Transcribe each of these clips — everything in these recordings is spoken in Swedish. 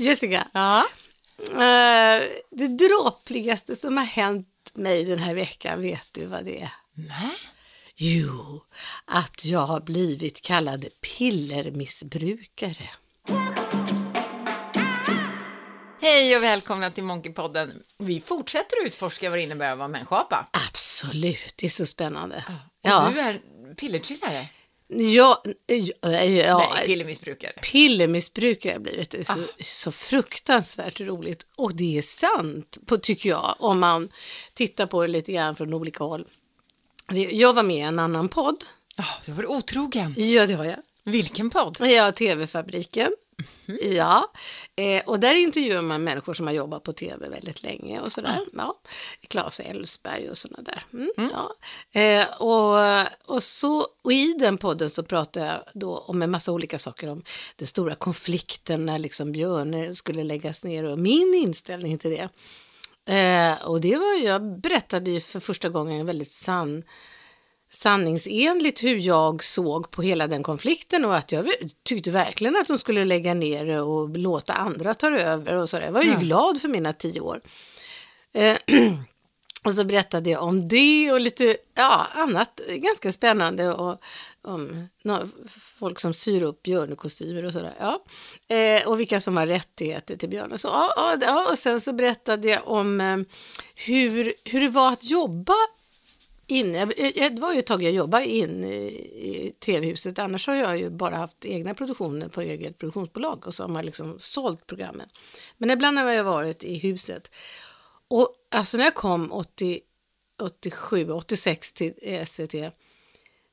Jessica, Ja. eh, det dråpligaste som har hänt mig den här veckan, vet du vad det är? Nej. Jo, att jag har blivit kallad pillermissbrukare. Hej och välkomna till Monkeypodden. Vi fortsätter att utforska vad det innebär att vara människoapa. Absolut, det är så spännande. Och du är pillertrillare? Ja, ja, ja, Nej, pillermissbrukare. pillermissbrukare har blivit. Det är så, så fruktansvärt roligt. Och det är sant, på, tycker jag, om man tittar på det lite grann från olika håll. Jag var med i en annan podd. Ja, du var otrogen. Ja, det har jag. Vilken podd? Ja, TV-fabriken. Ja, eh, och där intervjuar man människor som har jobbat på TV väldigt länge och sådär. Ja. Claes Elfsberg och sådana där. Mm, Ja. Eh, och, och, så, och i den podden så pratar jag då om en massa olika saker om den stora konflikten när liksom Björne skulle läggas ner och min inställning till det. Eh, och det var, jag berättade ju för första gången en väldigt sann sanningsenligt hur jag såg på hela den konflikten och att jag tyckte verkligen att de skulle lägga ner det och låta andra ta över och så där. Jag var ju Ja. glad för mina tio år. Eh, och så berättade jag om det och lite ja, annat ganska spännande och om nå- folk som syr upp björnekostymer och sådär. Ja. Eh, och vilka som har rättigheter till björnar. Så, ja, ja, och sen så berättade jag om eh, hur, hur det var att jobba in, det var ju ett tag jag jobbade in i tv-huset, annars har jag ju bara haft egna produktioner på eget produktionsbolag och så har man liksom sålt programmen. Men ibland har jag varit i huset. Och alltså när jag kom 80, 87, 86 till eh, SVT,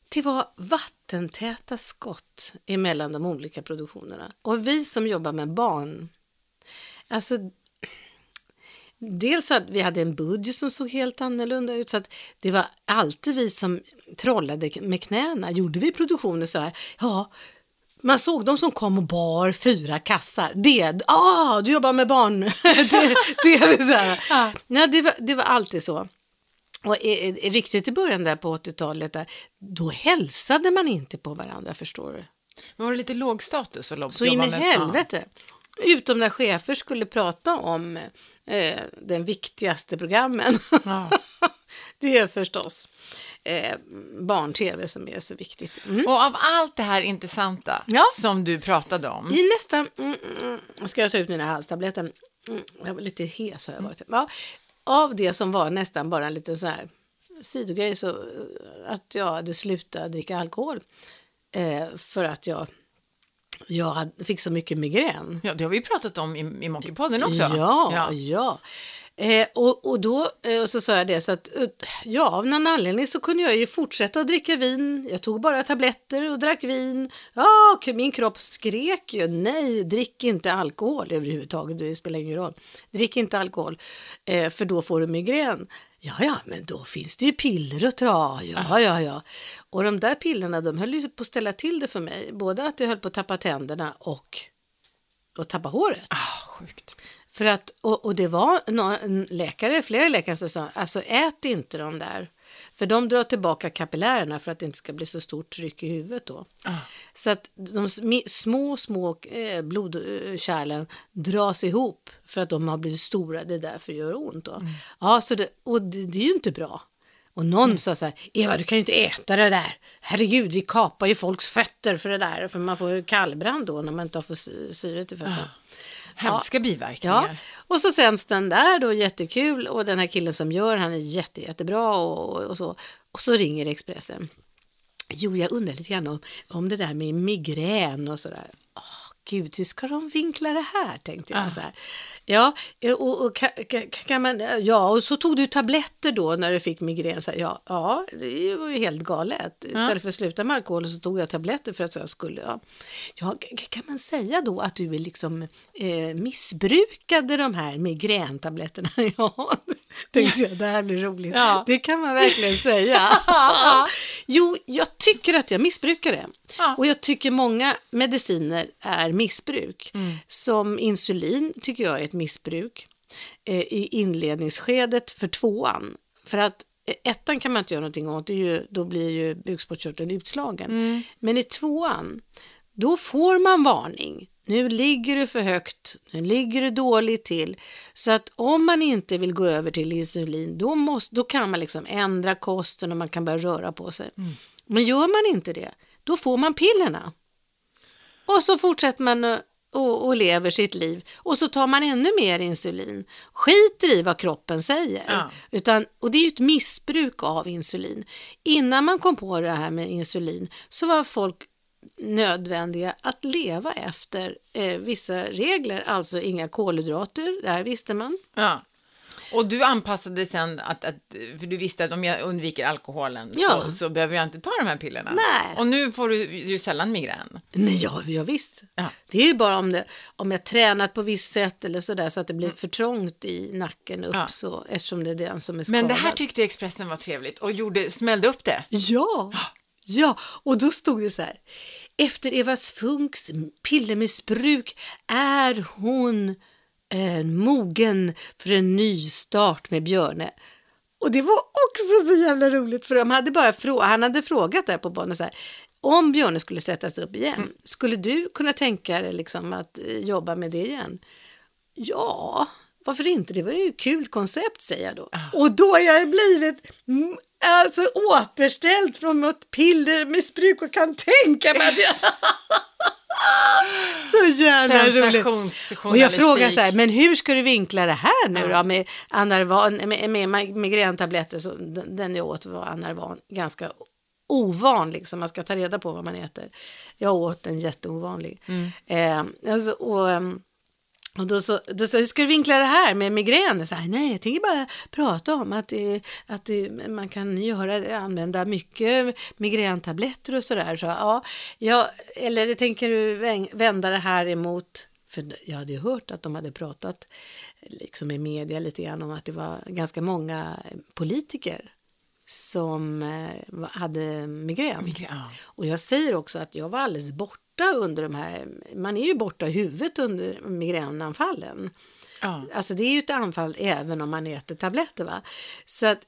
det var vattentäta skott emellan de olika produktionerna. Och vi som jobbar med barn, alltså Dels att vi hade en budget som såg helt annorlunda ut, så att det var alltid vi som trollade med knäna. Gjorde vi produktioner så här, ja, man såg de som kom och bar fyra kassar. Det, ah, du jobbar med barn. det, det, så här. Ja. Ja, det, var, det var alltid så. Och i, i, riktigt i början där på 80-talet, där, då hälsade man inte på varandra, förstår du. Men var det lite låg status att Så in i helvete. Utom när chefer skulle prata om eh, den viktigaste programmen. Ja. det är förstås eh, barn-tv som är så viktigt. Mm. Och av allt det här intressanta Ja. som du pratade om. I nästa... Mm, mm, ska jag ta ut mina halstabletter? Mm, jag var lite hes har jag varit. Ja, av det som var nästan bara en liten så här sidogrej så eh, att jag hade slutat dricka alkohol. Eh, för att jag, jag fick så mycket migrän. Ja, det har vi pratat om i, i Monkeypodden också. Ja, ja. ja. Eh, och, och då eh, och så sa jag det så att ja, av någon anledning så kunde jag ju fortsätta att dricka vin. Jag tog bara tabletter och drack vin. Ja, min kropp skrek ju nej, drick inte alkohol överhuvudtaget. Det spelar ingen roll. Drick inte alkohol, eh, för då får du migrän. Ja, ja, men då finns det ju piller att ta. Ja, ja, ja. Och de där pillerna, de höll ju på att ställa till det för mig. Både att jag höll på att tappa tänderna och, och tappa håret. Ah, sjukt. För att, och, och det var någon läkare, flera läkare som sa, alltså ät inte de där. För de drar tillbaka kapillärerna för att det inte ska bli så stort tryck i huvudet då. Ah. Så att de små, små eh, blodkärlen dras ihop för att de har blivit stora, det är därför det gör ont då. Ja, så det, och det, det är ju inte bra. Och någon sa så här, Eva du kan ju inte äta det där. Herregud, vi kapar ju folks fötter för det där. För man får ju kallbrand då när man inte har fått sy- syret i fötterna. Hemska biverkningar. Ja, och så sänds den där då, jättekul. Och den här killen som gör, han är jätte, jättebra och, och så. Och så ringer Expressen. Jo, jag undrar lite grann om, om det där med migrän och sådär. Gud, hur ska de vinkla det här, tänkte jag. Ah. Så här. Ja, och, och kan, kan- man, ja, och så tog du tabletter då när du fick migrän. Så här, ja, ja, det var ju helt galet. Istället för att sluta med alkohol så tog jag tabletter för att jag skulle. Ja, ja kan man säga då att du liksom eh, missbrukade de här migräntabletterna? Ja, tänkte jag, det här blir roligt. Ja. Det kan man verkligen säga. jo, jag tycker att jag missbrukar det. Ja. Och jag tycker många mediciner är missbruk. Som insulin tycker jag är ett missbruk eh, i inledningsskedet för tvåan. För att eh, ettan kan man inte göra någonting åt, ju, då blir ju bukspottkörteln utslagen. Men i tvåan, då får man varning. nu ligger du för högt, nu ligger du dåligt till. Så att om man inte vill gå över till insulin, då, måste, då kan man liksom ändra kosten och man kan börja röra på sig. Men gör man inte det, då får man pillerna. Och så fortsätter man och, och lever sitt liv. Och så tar man ännu mer insulin. Skiter i vad kroppen säger. Ja. Utan, och det är ju ett missbruk av insulin. Innan man kom på det här med insulin så var folk nödvändiga att leva efter eh, vissa regler. Alltså inga kolhydrater, det här visste man. Ja. Och du anpassade sen att, att, för du visste att om jag undviker alkoholen Ja. så, så behöver jag inte ta de här pillerna. Nej. Och nu får du ju sällan migrän. Nej, ja, ja visst. Ja. Det är ju bara om, det, om jag tränat på visst sätt eller sådär så att det blir för trångt i nacken upp Mm. Ja. så, eftersom det är den som är skadad. Men det här tyckte Expressen var trevligt och gjorde, smällde upp det. Ja, ja, och då stod det så här. Efter Eva Funks pillermissbruk är hon eh, mogen för en ny start med Björne. Och det var också så jävla roligt för de hade bara frå- han hade frågat där på barnen så här. Om Björne skulle sättas upp igen, skulle du kunna tänka dig liksom att eh, jobba med det igen? Ja, varför inte? Det var ju ett kul koncept säger jag då. Och då har jag blivit mm, alltså, återställd från något pillermissbruk och kan tänka mig att jag... så jävla roligt. Och jag frågar så här, men hur ska du vinkla det här nu då med, Anarvan, med, med mag- migräntabletter? Så den, den jag åt var Anarvan, ganska ovan liksom. Man ska ta reda på vad man äter. Jag åt en jätteovanlig. Eh, alltså, och, ehm, och då så, hur ska du vinkla det här med migrän? Så här, nej, jag tänker bara prata om att, det, att det, man kan göra, använda mycket migräntabletter och sådär. Så, ja, ja, eller tänker du vända det här emot, för jag hade ju hört att de hade pratat liksom i media lite grann om att det var ganska många politiker som eh, hade migrän. Migrän. Och jag säger också att jag var alldeles borta under de här, man är ju borta i huvudet under migränanfallen. Ja. Alltså det är ju ett anfall även om man äter tabletter va. Så att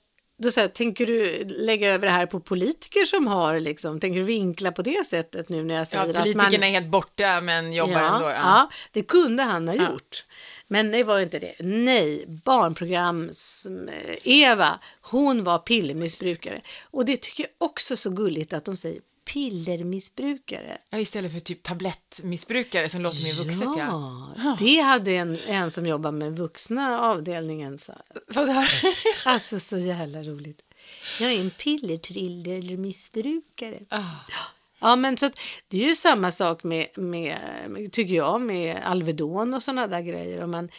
då så här, tänker du lägga över det här på politiker som har liksom, tänker du vinkla på det sättet nu när jag Ja, säger att politikerna man... är helt borta men jobbar ja, ändå. Ja. det kunde han ha Ja. gjort. Men det var inte det. Nej, barnprograms-Eva, hon var pillermissbrukare. Och det tycker jag också är så gulligt att de säger pillermissbrukare. Ja, istället för typ tablettmissbrukare som låter mer vuxet. Ja. Ja, det hade en, en som jobbar med vuxna avdelningen har- Alltså så jävla roligt. Jag är en pillertrillermissbrukare. Ah. Ja, men så att det är ju samma sak med, med, tycker jag, med Alvedon och sådana där grejer. Om man,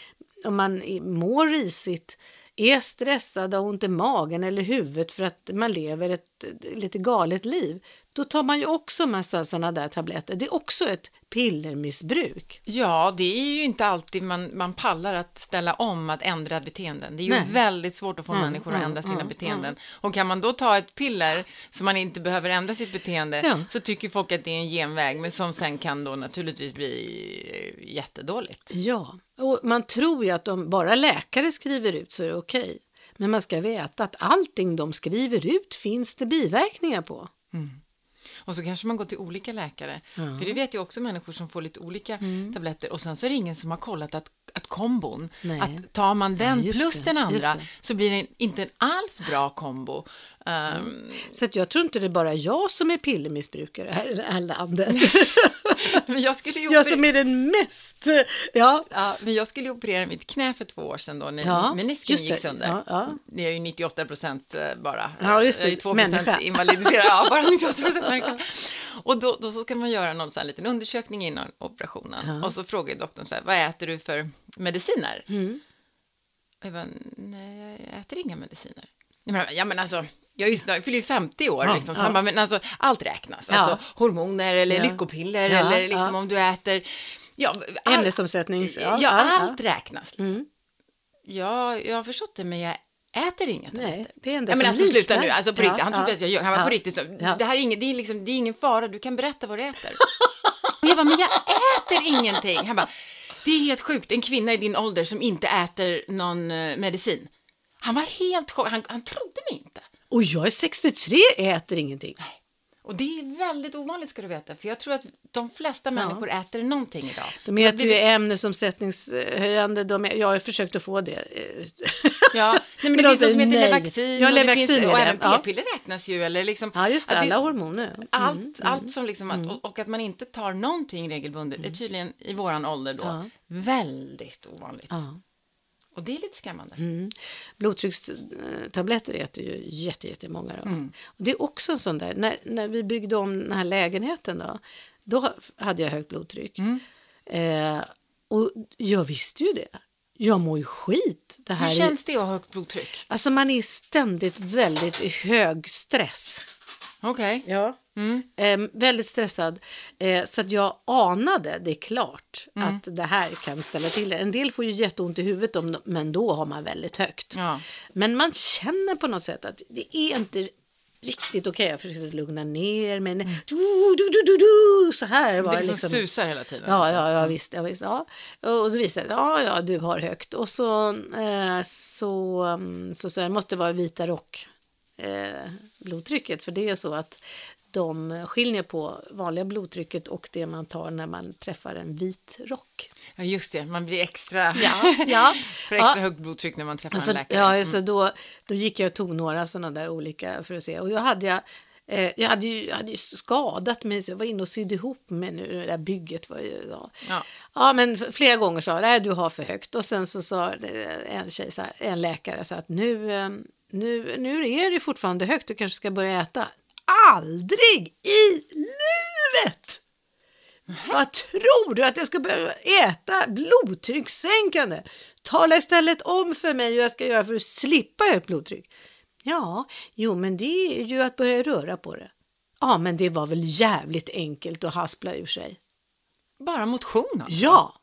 om man mår risigt, är stressad, har ont i magen eller huvudet för att man lever ett lite galet liv, då tar man ju också massa sådana där tabletter. Det är också ett pillermissbruk. Ja, det är ju inte alltid man, man pallar att ställa om, att ändra beteenden. Det är ju Nej. väldigt svårt att få Mm, människor att mm, ändra sina mm, beteenden. Och kan man då ta ett piller så man inte behöver ändra sitt beteende Ja. så tycker folk att det är en genväg, men som sen kan då naturligtvis bli eh, jättedåligt. Ja, och man tror ju att om bara läkare skriver ut så är det okej. Men man ska veta att allting de skriver ut finns det biverkningar på. Och så kanske man går till olika läkare. För det vet ju också människor som får lite olika Mm. tabletter och sen så är det ingen som har kollat att, att kombon, Nej. att tar man den just plus det, den andra så blir det inte en alls bra kombo. Ehm, Så att jag tror inte det är bara jag som är pillermissbrukare här i det här landet. men jag skulle ju jag som är den mest... Ja, Ja, men jag skulle operera mitt knä för två år sedan då när Ja, menisken gick det. sönder. Ja, ja. Det är ju 98 procent bara. Ja, just det. Jag är ju 2 Människa. procent invalidiserad. Ja, bara 98 procent. Och då, då så ska man göra någon sån här liten undersökning innan operationen. Och så frågar doktorn så här, vad äter du för mediciner? Mm. Och jag bara, nej, jag äter inga mediciner. Ja, men alltså, jag, är ju, jag fyller ju 50 år, Ja, liksom, så ja. bara, men alltså, allt räknas. Ja. Alltså, hormoner eller Ja. lyckopiller eller liksom om du äter... Ja, all- ämnesomsättning. Ja, ja, allt räknas. Liksom. Mm. Ja, jag har förstått det, men jag äter inga Nej, det är enda Ja, men alltså sluta nu, alltså på riktigt, han trodde att jag gör, han var på riktigt så, det här är, inget, det, är liksom, det är ingen fara, du kan berätta vad du äter. Och jag bara, men jag äter ingenting. Han bara, det är helt sjukt, en kvinna i din ålder som inte äter någon eh, medicin. Han var helt chockad, han, han trodde mig inte. Och jag är 63, äter ingenting. Och det är väldigt ovanligt ska du veta, för jag tror att de flesta människor äter någonting idag. De äter ju ämnesomsättningshöjande, de är, jag har försökt att få det. Ja, nej, men, Men det de finns säger som heter. Levaxin Ja, och, det Levaxin finns, och det, även ja. p-piller räknas ju. Eller liksom, Ja, just det, alla hormoner. Mm. Allt, allt som liksom att, och, och att man inte tar någonting regelbundet är tydligen i våran ålder då Ja. väldigt ovanligt. Ja. Och det är lite skrämmande. Mm. Blodtryckstabletter äter ju jätte, jättemånga. Då. Mm. Och det är också en sån där, när, när vi byggde om den här lägenheten då, då hade jag högt blodtryck. Mm. Eh, och jag visste ju det. Jag mår ju skit. Det här Hur är- känns det att ha högt blodtryck? Alltså man är ständigt väldigt i hög stress. Okej. Ja. Mm. Eh, väldigt stressad. Eh, så att jag anade, det är klart, Mm. att det här kan ställa till det. En del får ju jätteont i huvudet, om, men då har man väldigt högt. Ja. Men man känner på något sätt att det är inte riktigt okej. Jag försökte lugna ner mig. Du, du, du, du, du, så här Mm. Det var är det liksom liksom. susar hela tiden. Ja, ja, ja, visst, ja, visst. Ja. Och då visade det ja, ja, du har högt. Och så, eh, så, mm, så, så det måste vara vita rock eh, blodtrycket. För det är så att de skiljer på vanliga blodtrycket och det man tar när man träffar en vit rock. Ja, just det. Man blir extra, Ja, ja. för extra Ja. högt blodtryck när man träffar Alltså, en läkare. Mm. ja, så då, då gick jag och tog några sådana där olika för att se. Och då hade jag, eh, jag hade ju, jag hade ju skadat mig så jag var inne och sydde ihop mig nu. Det där bygget var ju... Ja, Ja. ja men flera gånger sa jag, nej du har för högt. Och sen så sa det en tjej, här, en läkare, så att nu, eh, nu, nu är det fortfarande högt, du kanske ska börja äta. Aldrig i livet! Vad tror du att jag ska börja äta blodtryckssänkande? Tala istället om för mig hur jag ska göra för att slippa högt blodtryck. Ja, jo, men det är ju att börja röra på det. Ja, men det var väl jävligt enkelt att haspla ur sig. Bara motion alltså. Ja!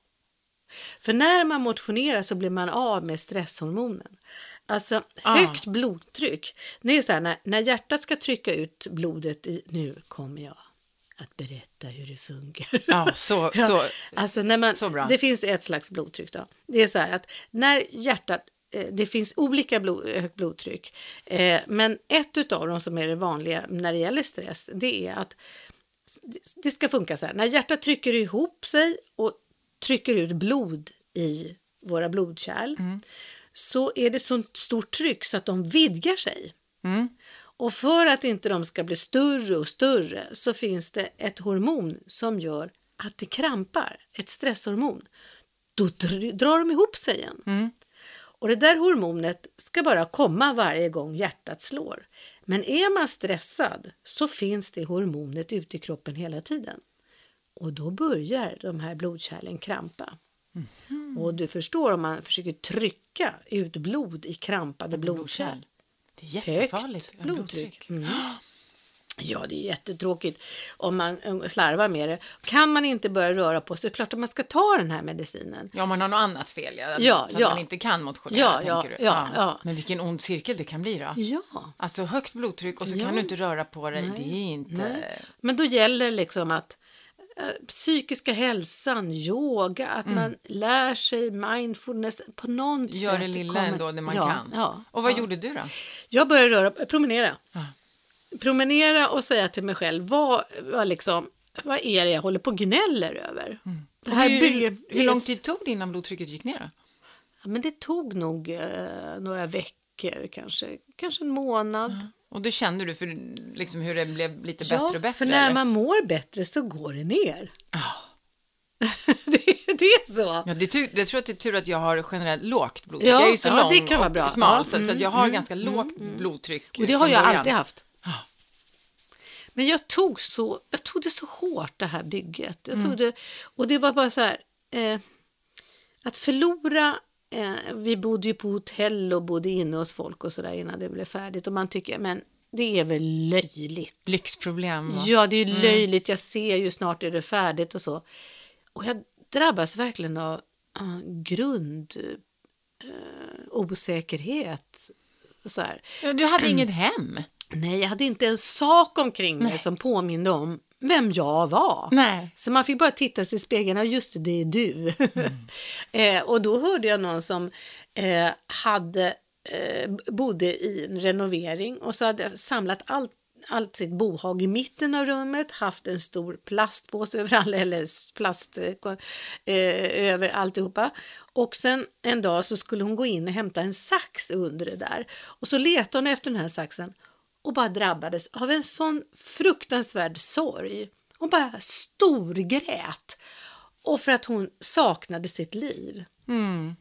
För när man motionerar så blir man av med stresshormonen. Alltså Ah. högt blodtryck. Det är så här, när, när hjärtat ska trycka ut blodet i... Nu kommer jag att berätta hur det funkar. Ja, så, Ja, så. alltså när man, så bra. Det finns ett slags blodtryck. Då. Det är så här att när hjärtat, eh, det finns olika blod, högt blodtryck, eh, men ett av dem som är det vanliga när det gäller stress, det är att det- det ska funka så här. När hjärtat trycker ihop sig och trycker ut blod i våra blodkärl Mm. Så är det sånt stort tryck så att de vidgar sig. Mm. Och för att inte de ska bli större och större så finns det ett hormon som gör att det krampar, ett stresshormon. Då dr- drar de ihop sig igen. Mm. Och det där hormonet ska bara komma varje gång hjärtat slår. Men är man stressad så finns det hormonet ute i kroppen hela tiden. Och då börjar de här blodkärlen krampa. Mhm. Och du förstår om man försöker trycka ut blod i krampade blodkärl. Det är jättefarligt. Högt blodtryck. Mm. Ja, det är jättetråkigt om man eh, slarvar med det. Kan man inte börja röra på sig, så är det klart att man ska ta den här medicinen. Ja, om man har något annat fel, ja. Ja, så ja. att man inte kan motionera, Ja, ja, du. ja, ja. Men vilken ond cirkel det kan bli då. Ja, Alltså högt blodtryck och så Ja. kan du inte röra på dig. Det är inte... nej. men då gäller liksom att psykiska hälsan, yoga, att man lär sig mindfulness på något sätt. Gör det lilla kommer- ändå, det man ja, kan. Ja, och vad ja. gjorde du då? Jag började röra, promenera. Promenera och säga till mig själv, vad, vad, liksom, vad är det jag håller på och gnäller över? Det här hur, bygger, hur lång tid tog det innan blodtrycket gick ner? Men det tog nog eh, några veckor, kanske, kanske en månad. Och då kände du för liksom hur det blev lite Ja, bättre och bättre? för när eller? man mår bättre så går det ner. Ja. det, det är så. Ja, det, tur, det tror jag att det är tur att jag har generellt lågt blodtryck. Ja, jag är ju så ja, lång det kan vara och bra. smal, Ja, så, så att jag har ganska lågt blodtryck Och det har jag början. alltid haft. Men jag tog, så, jag tog det så hårt det här bygget. Mm. Jag tog det, och det var bara så här, eh, att förlora, eh, vi bodde ju på hotell och bodde inne hos folk och sådär innan det blev färdigt. Och man tycker, men det är väl löjligt. Lyxproblem. va? Ja, det är löjligt. Jag ser ju snart är det färdigt och så. Och jag drabbas verkligen av uh, grund uh, osäkerhet. Så här. Du hade inget hem. Nej, jag hade inte en sak omkring mig som påminde om vem jag var. Nej. Så man fick bara titta sig i spegeln, och just det, det är du. eh, och då hörde jag någon som eh, hade, eh, bodde i en renovering och så hade samlat allt allt sitt bohag i mitten av rummet, haft en stor plastpåse över alla, eller plast eh, eh, över alltihopa. Och sen en dag så skulle hon gå in och hämta en sax under det där. Och så letade hon efter den här saxen och bara drabbades av en sån fruktansvärd sorg. Hon bara storgrät. Och för att hon saknade sitt liv. Mm.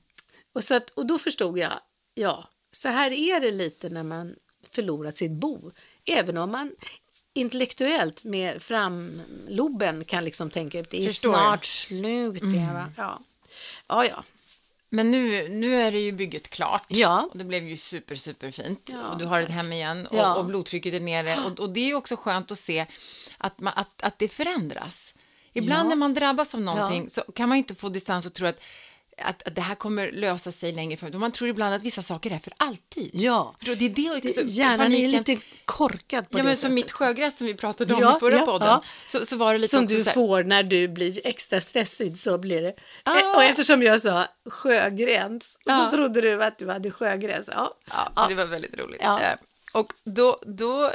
Och, så att, och då förstod jag, ja, så här är det lite när man förlorat sitt bo. Även om man intellektuellt med framloben kan liksom tänka ut det är Förstår snart slut. Mm. Ja. ja, ja. Men nu, nu är det ju bygget klart. Ja. Och det blev ju super, super fint. Ja, och du har ett hem igen och, Ja. och blodtrycket är nere. Och, och det är också skönt att se att, man, att, att det förändras. Ibland när man drabbas av någonting så kan man inte få distans och tro att, att, att det här kommer lösa sig längre fram. Man tror ibland att vissa saker är för alltid. ja. Det är det också, Det, hjärnan är lite korkad på Ja, det men som mitt sjögräs som vi pratade om Ja, i förra ja, podden. ja. Så, så var det lite Som du här, får när du blir extra stressig så blir det. Ah. Eh, Och eftersom jag sa sjögräns Ja. så trodde du att du hade sjögräs. Ja. Ja, så det var väldigt roligt. Ja. Eh, Och då, då eh,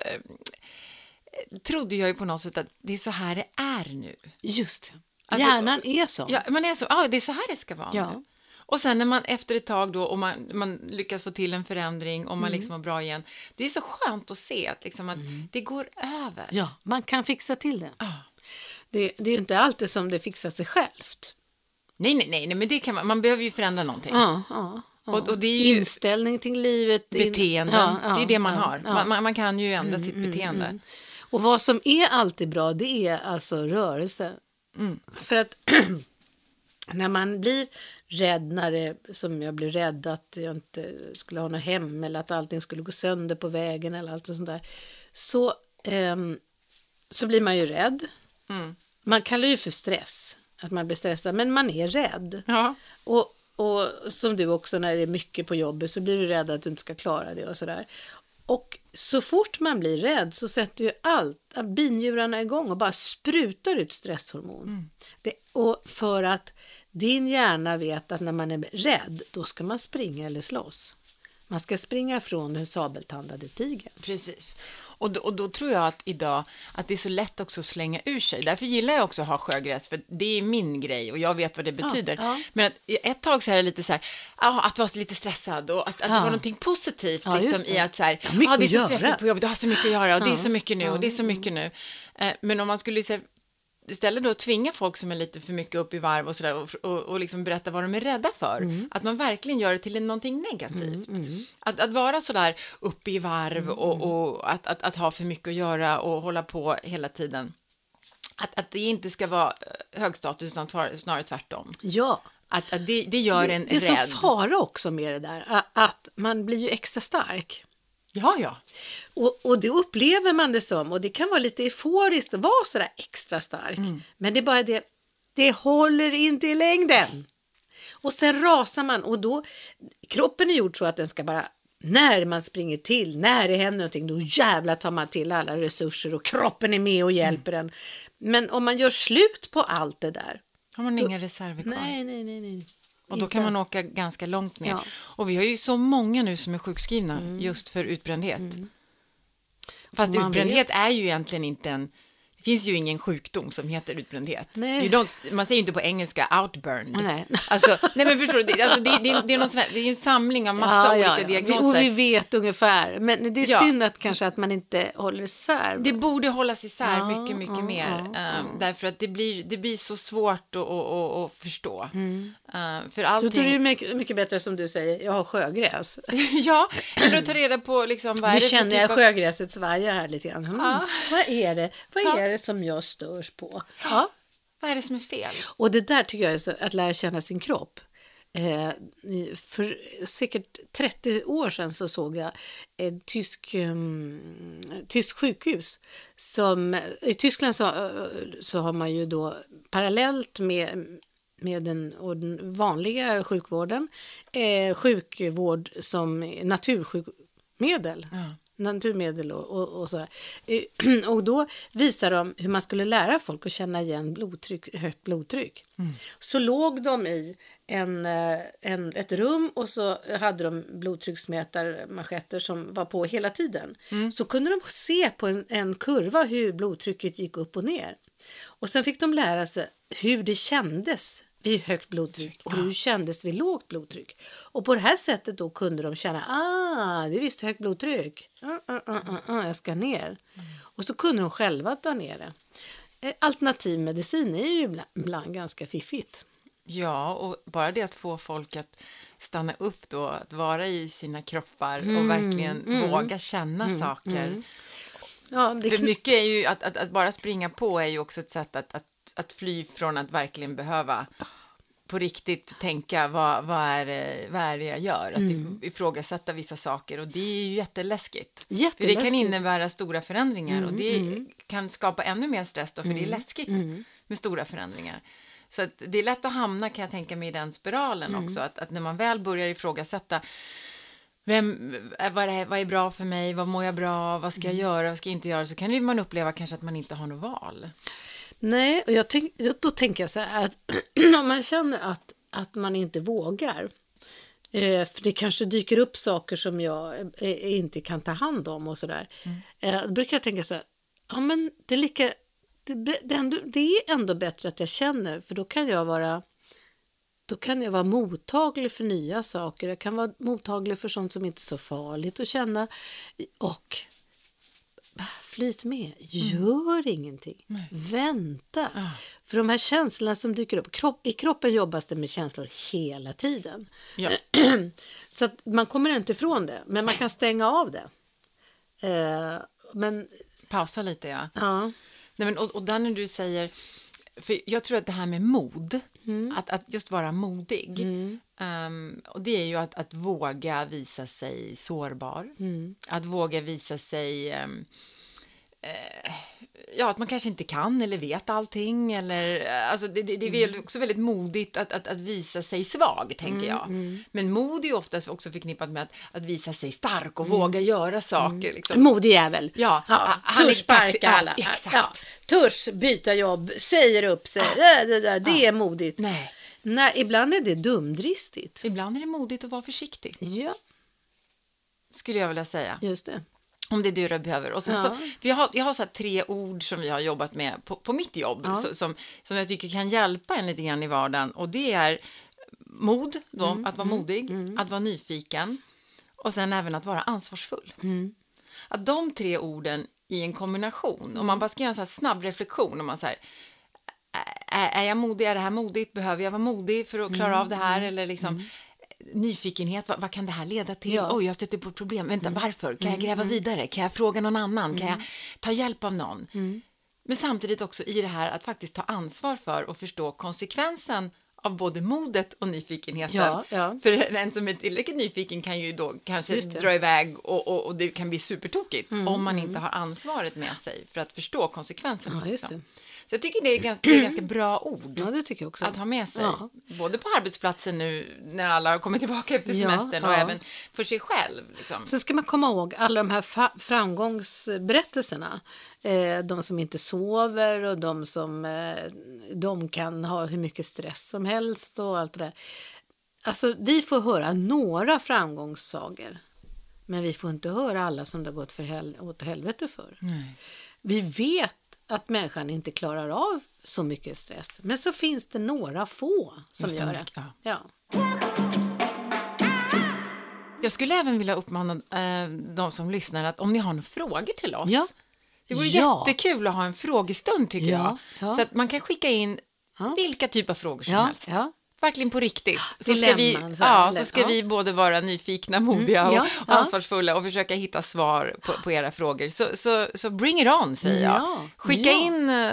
trodde jag ju på något sätt att det är så här det är nu. Just. Alltså, Hjärnan är så. Ja, man är så, ja, det är så här det ska vara Ja. Och sen när man efter ett tag då, och man, man lyckas få till en förändring och man Mm. liksom mår bra igen, det är så skönt att se att, liksom att det går över. Ja, man kan fixa till det. Ah. Det, det är ju inte alltid som det fixar sig självt. Nej, nej, nej, nej, men det kan man, man behöver ju förändra någonting. Ja, ja, ja. Och- och det är ju- Inställning till livet. Beteenden, Ja, ja, det är det man ja, har. ja. Mm, Man, man, man kan ju ändra sitt beteende. Och vad som är alltid bra, det är alltså rörelse. Mm. För att när man blir rädd, när det, som jag blev rädd att jag inte skulle ha något hem eller att allting skulle gå sönder på vägen eller allt sånt där. Så, ehm, så blir man ju rädd. Mm. Man kallar det ju för stress, att man blir stressad, men man är rädd. Ja. Och, och som du också, när det är mycket på jobbet så blir du rädd att du inte ska klara det och sådär. Och så fort man blir rädd så sätter ju allt, binjurarna igång och bara sprutar ut stresshormon. Det, och för att din hjärna vet att när man är rädd, då ska man springa eller slåss. Man ska springa från den sabeltandade tigern. Precis. Och då, och då tror jag att idag att det är så lätt också att slänga ur sig. Därför gillar jag också att ha sjögräs, för det är min grej och jag vet vad det betyder. ja. Men att ett tag så är det lite så här, ja, att vara lite stressad och att, att det Ja. var någonting positivt Ja, liksom, i det. att så här, Ja, ja, det är så stressigt på jobbet, du har så mycket att göra och det är Ja, så mycket nu och det är så mycket nu. Eh, Men om man skulle här, istället då tvinga folk som är lite för mycket upp i varv och sådär och, och, och liksom berätta vad de är rädda för. Mm. Att man verkligen gör det till någonting negativt. Att, att vara sådär uppe i varv Mm, och, och att, att, att ha för mycket att göra och hålla på hela tiden. Att, att det inte ska vara eh, hög status utan snarare tvärtom. Ja, Att, att det, det gör en det är så rädd. fara också med det där, att man blir ju extra stark. Ja, ja. Och, och det upplever man det som och det kan vara lite euforiskt att vara sådär extra stark. Men det är bara det, det håller inte i längden. Och sen rasar man och då, kroppen är gjord så att den ska bara, när man springer till, när det händer någonting, då jävlar tar man till alla resurser och kroppen är med och hjälper en. Men om man gör slut på allt det där, Har man inga reserver kvar. nej, nej, nej, nej. Och då kan man åka ganska långt ner. Ja. Mm. Och vi har ju så många nu som är sjukskrivna just för utbrändhet. Fast Man utbrändhet är ju egentligen inte en... Det finns ju ingen sjukdom som heter utbrändhet. Man säger ju inte på engelska outburned. Nej. Alltså, nej men förstår du, det, alltså, det, det, det, är någon, det är en samling av massa olika Vi, diagnoser. och vi vet ungefär, men det är Ja. synd att kanske att man inte håller isär. Det borde hållas isär Ja, mycket, mycket ja, mer. ja, ehm, därför att det blir, det blir så svårt att, att, att, att förstå. Ehm, för Då allting... du det är mycket, mycket bättre som du säger, jag har sjögräs. ja, eller att ta reda på liksom, vad är Nu för känner typ jag av... sjögräset svaja här lite grann. Mm. Ja. Vad är det? Vad Ja. är det som jag störs på? Ja. Vad är det som är fel? Och det där tycker jag är så, att lära känna sin kropp. Eh, för säkert 30 år sedan så såg jag ett tysk, um, tysk sjukhus. Som, I Tyskland så, så har man ju då parallellt med, med den, den vanliga sjukvården eh, sjukvård som natursjukmedel. Ja. Naturmedel och, och, och så. Eh, Och då visade de hur man skulle lära folk att känna igen blodtryck, högt blodtryck. Så låg de i en, eh, en, ett rum och så hade de blodtrycksmätarmanschetter som var på hela tiden. Så kunde de se på en, en kurva hur blodtrycket gick upp och ner. Och sen fick de lära sig hur det kändes vid högt blodtryck och hur det kändes vid lågt blodtryck. Och på det här sättet då kunde de känna, ah, det är visst högt blodtryck. Ah, ah, ah, ah, jag ska ner. Och så kunde de själva ta ner det. Eh, Alternativ medicin är ju ibland- ibland ganska fiffigt. Ja, och bara det att få folk att stanna upp då, att vara i sina kroppar Mm, och verkligen våga känna saker. Ja, det För mycket är ju, att, att, att bara springa på är ju också ett sätt att, att, att fly från att verkligen behöva på riktigt tänka vad, vad, är, det, vad är det jag gör? Att Mm. ifrågasätta vissa saker och det är ju jätteläskigt. För det Jätteläskigt. Mm, kan innebära stora förändringar och det kan skapa ännu mer stress då, för det är läskigt mm. med stora förändringar. Så att det är lätt att hamna, kan jag tänka mig, i den spiralen Mm. också, att, att när man väl börjar ifrågasätta vem, äh, vad, är, vad är bra för mig, vad mår jag bra vad ska Mm. jag göra, vad ska jag inte göra, så kan man uppleva kanske att man inte har något val. Nej, och jag tänk, då tänker jag så här att om man känner att, att man inte vågar, eh, för det kanske dyker upp saker som jag eh, inte kan ta hand om och sådär. Eh, då brukar jag tänka så här, ja men det är lika, det, det, är ändå, det är ändå bättre att jag känner, för då kan jag vara då kan jag vara mottaglig för nya saker. Jag kan vara mottaglig för sånt som inte är så farligt att känna. Och flyt med, gör ingenting. Vänta. För de här känslorna som dyker upp, kropp, i kroppen jobbas det med känslor hela tiden. Ja. Så att man kommer inte ifrån det, men man kan stänga av det. Eh, men Pausa lite, ja. ja, Nej, men, och, och där när du säger, för jag tror att det här med mod, Mm. att, att just vara modig, ehm, och det är ju att, att våga visa sig sårbar, Mm. att våga visa sig eh, Ja, att man kanske inte kan eller vet allting. Eller, eh, alltså det, det, det är Mm. också väldigt modigt att, att, att visa sig svag, tänker jag. mm. Men mod är oftast också förknippat med att, att visa sig stark och Mm. våga göra saker. Liksom. modig jävel. Ja, är törs sparka alla. Ja, exakt. Ja, törs byta jobb, säger upp sig. Det, det, det, det är modigt. Nej. Nej, ibland är det dumdristigt. Ibland är det modigt att vara försiktig, Ja, skulle jag vilja säga. just det. Om det är det du behöver. Och sen Ja. så, vi har, jag har så tre ord som vi har jobbat med på, på mitt jobb, Ja. så, som, som jag tycker kan hjälpa en lite grann i vardagen. Och det är mod, då, Mm, att vara modig, att vara nyfiken och sen även att vara ansvarsfull. Mm. Att de tre orden i en kombination, om man bara ska göra en så här snabb reflektion, om man så här, är, är jag modig, är det här modigt, behöver jag vara modig för att klara av det här, eller liksom nyfikenhet, vad, vad kan det här leda till? Ja. Oj, jag stöter på ett problem, vänta, varför? Kan jag gräva vidare? Kan jag fråga någon annan? Kan jag ta hjälp av någon? Men samtidigt också i det här att faktiskt ta ansvar för och förstå konsekvensen av både modet och nyfikenheten. Ja, ja. För en som är tillräckligt nyfiken kan ju då kanske dra iväg och, och, och det kan bli supertokigt om man inte har ansvaret med sig för att förstå konsekvenserna. Ja. Så jag tycker det är ganska, det är ganska bra ord Ja, det tycker jag också. att ha med sig. Ja. Både på arbetsplatsen nu när alla har kommit tillbaka efter Ja, semestern och ja. även för sig själv. Liksom. Så ska man komma ihåg alla de här framgångsberättelserna. Eh, de som inte sover och de som eh, de kan ha hur mycket stress som helst och allt det där. Alltså, vi får höra några framgångssagor. Men vi får inte höra alla som det har gått för hel- åt helvete för. Nej. Vi vet att människan inte klarar av så mycket stress. Men så finns det några få som gör det. ja. Ja. Jag skulle även vilja uppmana eh, de som lyssnar att om ni har några frågor till oss. Ja. Det vore Ja. jättekul att ha en frågestund tycker Ja, jag. ja. Så att man kan skicka in vilka typer av frågor som helst. Verkligen på riktigt. Så ska, vi, ja, så ska vi både vara nyfikna, modiga och, och ansvarsfulla och försöka hitta svar på, på era frågor. Så, så, så bring it on, säger jag. Ja, Skicka in eh,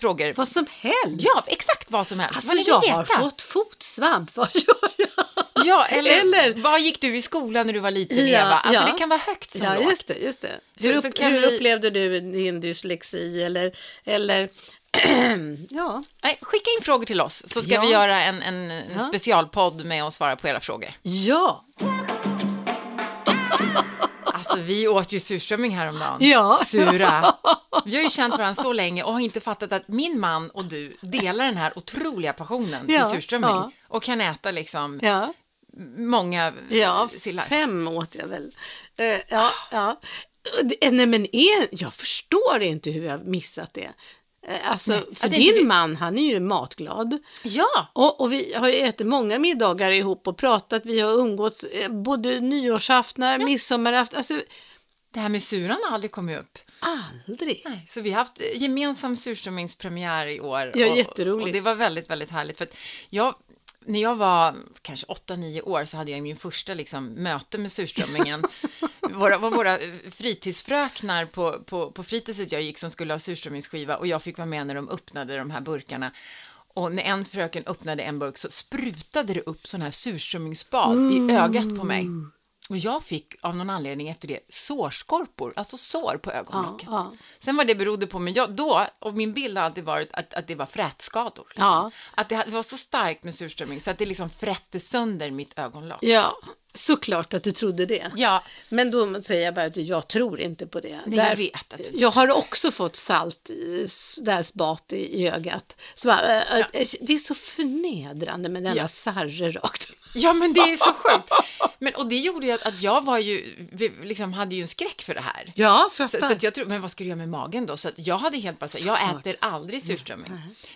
frågor. Vad som helst. Ja, exakt vad som helst. Alltså vad jag har fått fotsvamp, vad gör jag? Ja, eller, Eller- vad gick du i skolan när du var liten, Ja, Eva? Alltså ja. det kan vara högt som Ja, lågt. just det. Just det. Hur, upp, hur vi- upplevde du din dyslexi eller, eller ja, Nej, skicka in frågor till oss så ska Ja. vi göra en, en, en Ja. specialpodd med att svara på era frågor. ja, Alltså vi åt ju surströmming häromdagen. Ja. Sura. Vi har ju känt varandra så länge och har inte fattat att min man och du delar den här otroliga passionen till Ja, surströmming. ja. Och kan äta liksom Ja, många ja sillar. fem åt jag väl. Eh, ja, ja. Det- Nej, men är, jag förstår inte hur jag har missat det. Eh, Alltså, Nej, för din vi- man, han är ju matglad. Ja, Och, och vi har ju ätit många middagar ihop och pratat. Vi har umgåtts eh, både nyårsaftnar, midsommarafton. Alltså, det här med suran har aldrig kommit upp. aldrig. Nej, så vi har haft gemensam surströmmingspremiär i år. Ja, och, jätteroligt. Och det var väldigt, väldigt härligt. För jag, när jag var kanske 8-9 år så hade jag min första liksom, möte med surströmmingen. våra, var våra fritidsfröknar på, på, på fritidset jag gick som skulle ha surströmmingsskiva och jag fick vara med när de öppnade de här burkarna. Och när en fröken öppnade en burk så sprutade det upp sån här surströmmingsbad i ögat på mig. Och jag fick av någon anledning efter det sårskorpor, alltså sår på ögonlocket. Ja, Sen vad det berodde på, men jag, då, och min bild har alltid varit att, att det var frätskador. Liksom. Ja. Att det, det var så starkt med surströmming så att det liksom frätte sönder mitt ögonlock. Ja, såklart att du trodde det. Ja, Men då säger jag bara att jag tror inte på det. Nej, jag vet att du jag har också fått salt i där spat i, i ögat. Så bara, äh, äh, Det är så förnedrande med denna Ja. sarre rakt. Ja men det är så sjukt. Men, och det gjorde ju att, att jag var ju, liksom hade ju en skräck för det här. Ja, Så, så att jag tror, men vad ska du göra med magen då? Så att jag hade helt bara sagt, jag Såklart. äter aldrig surströmming.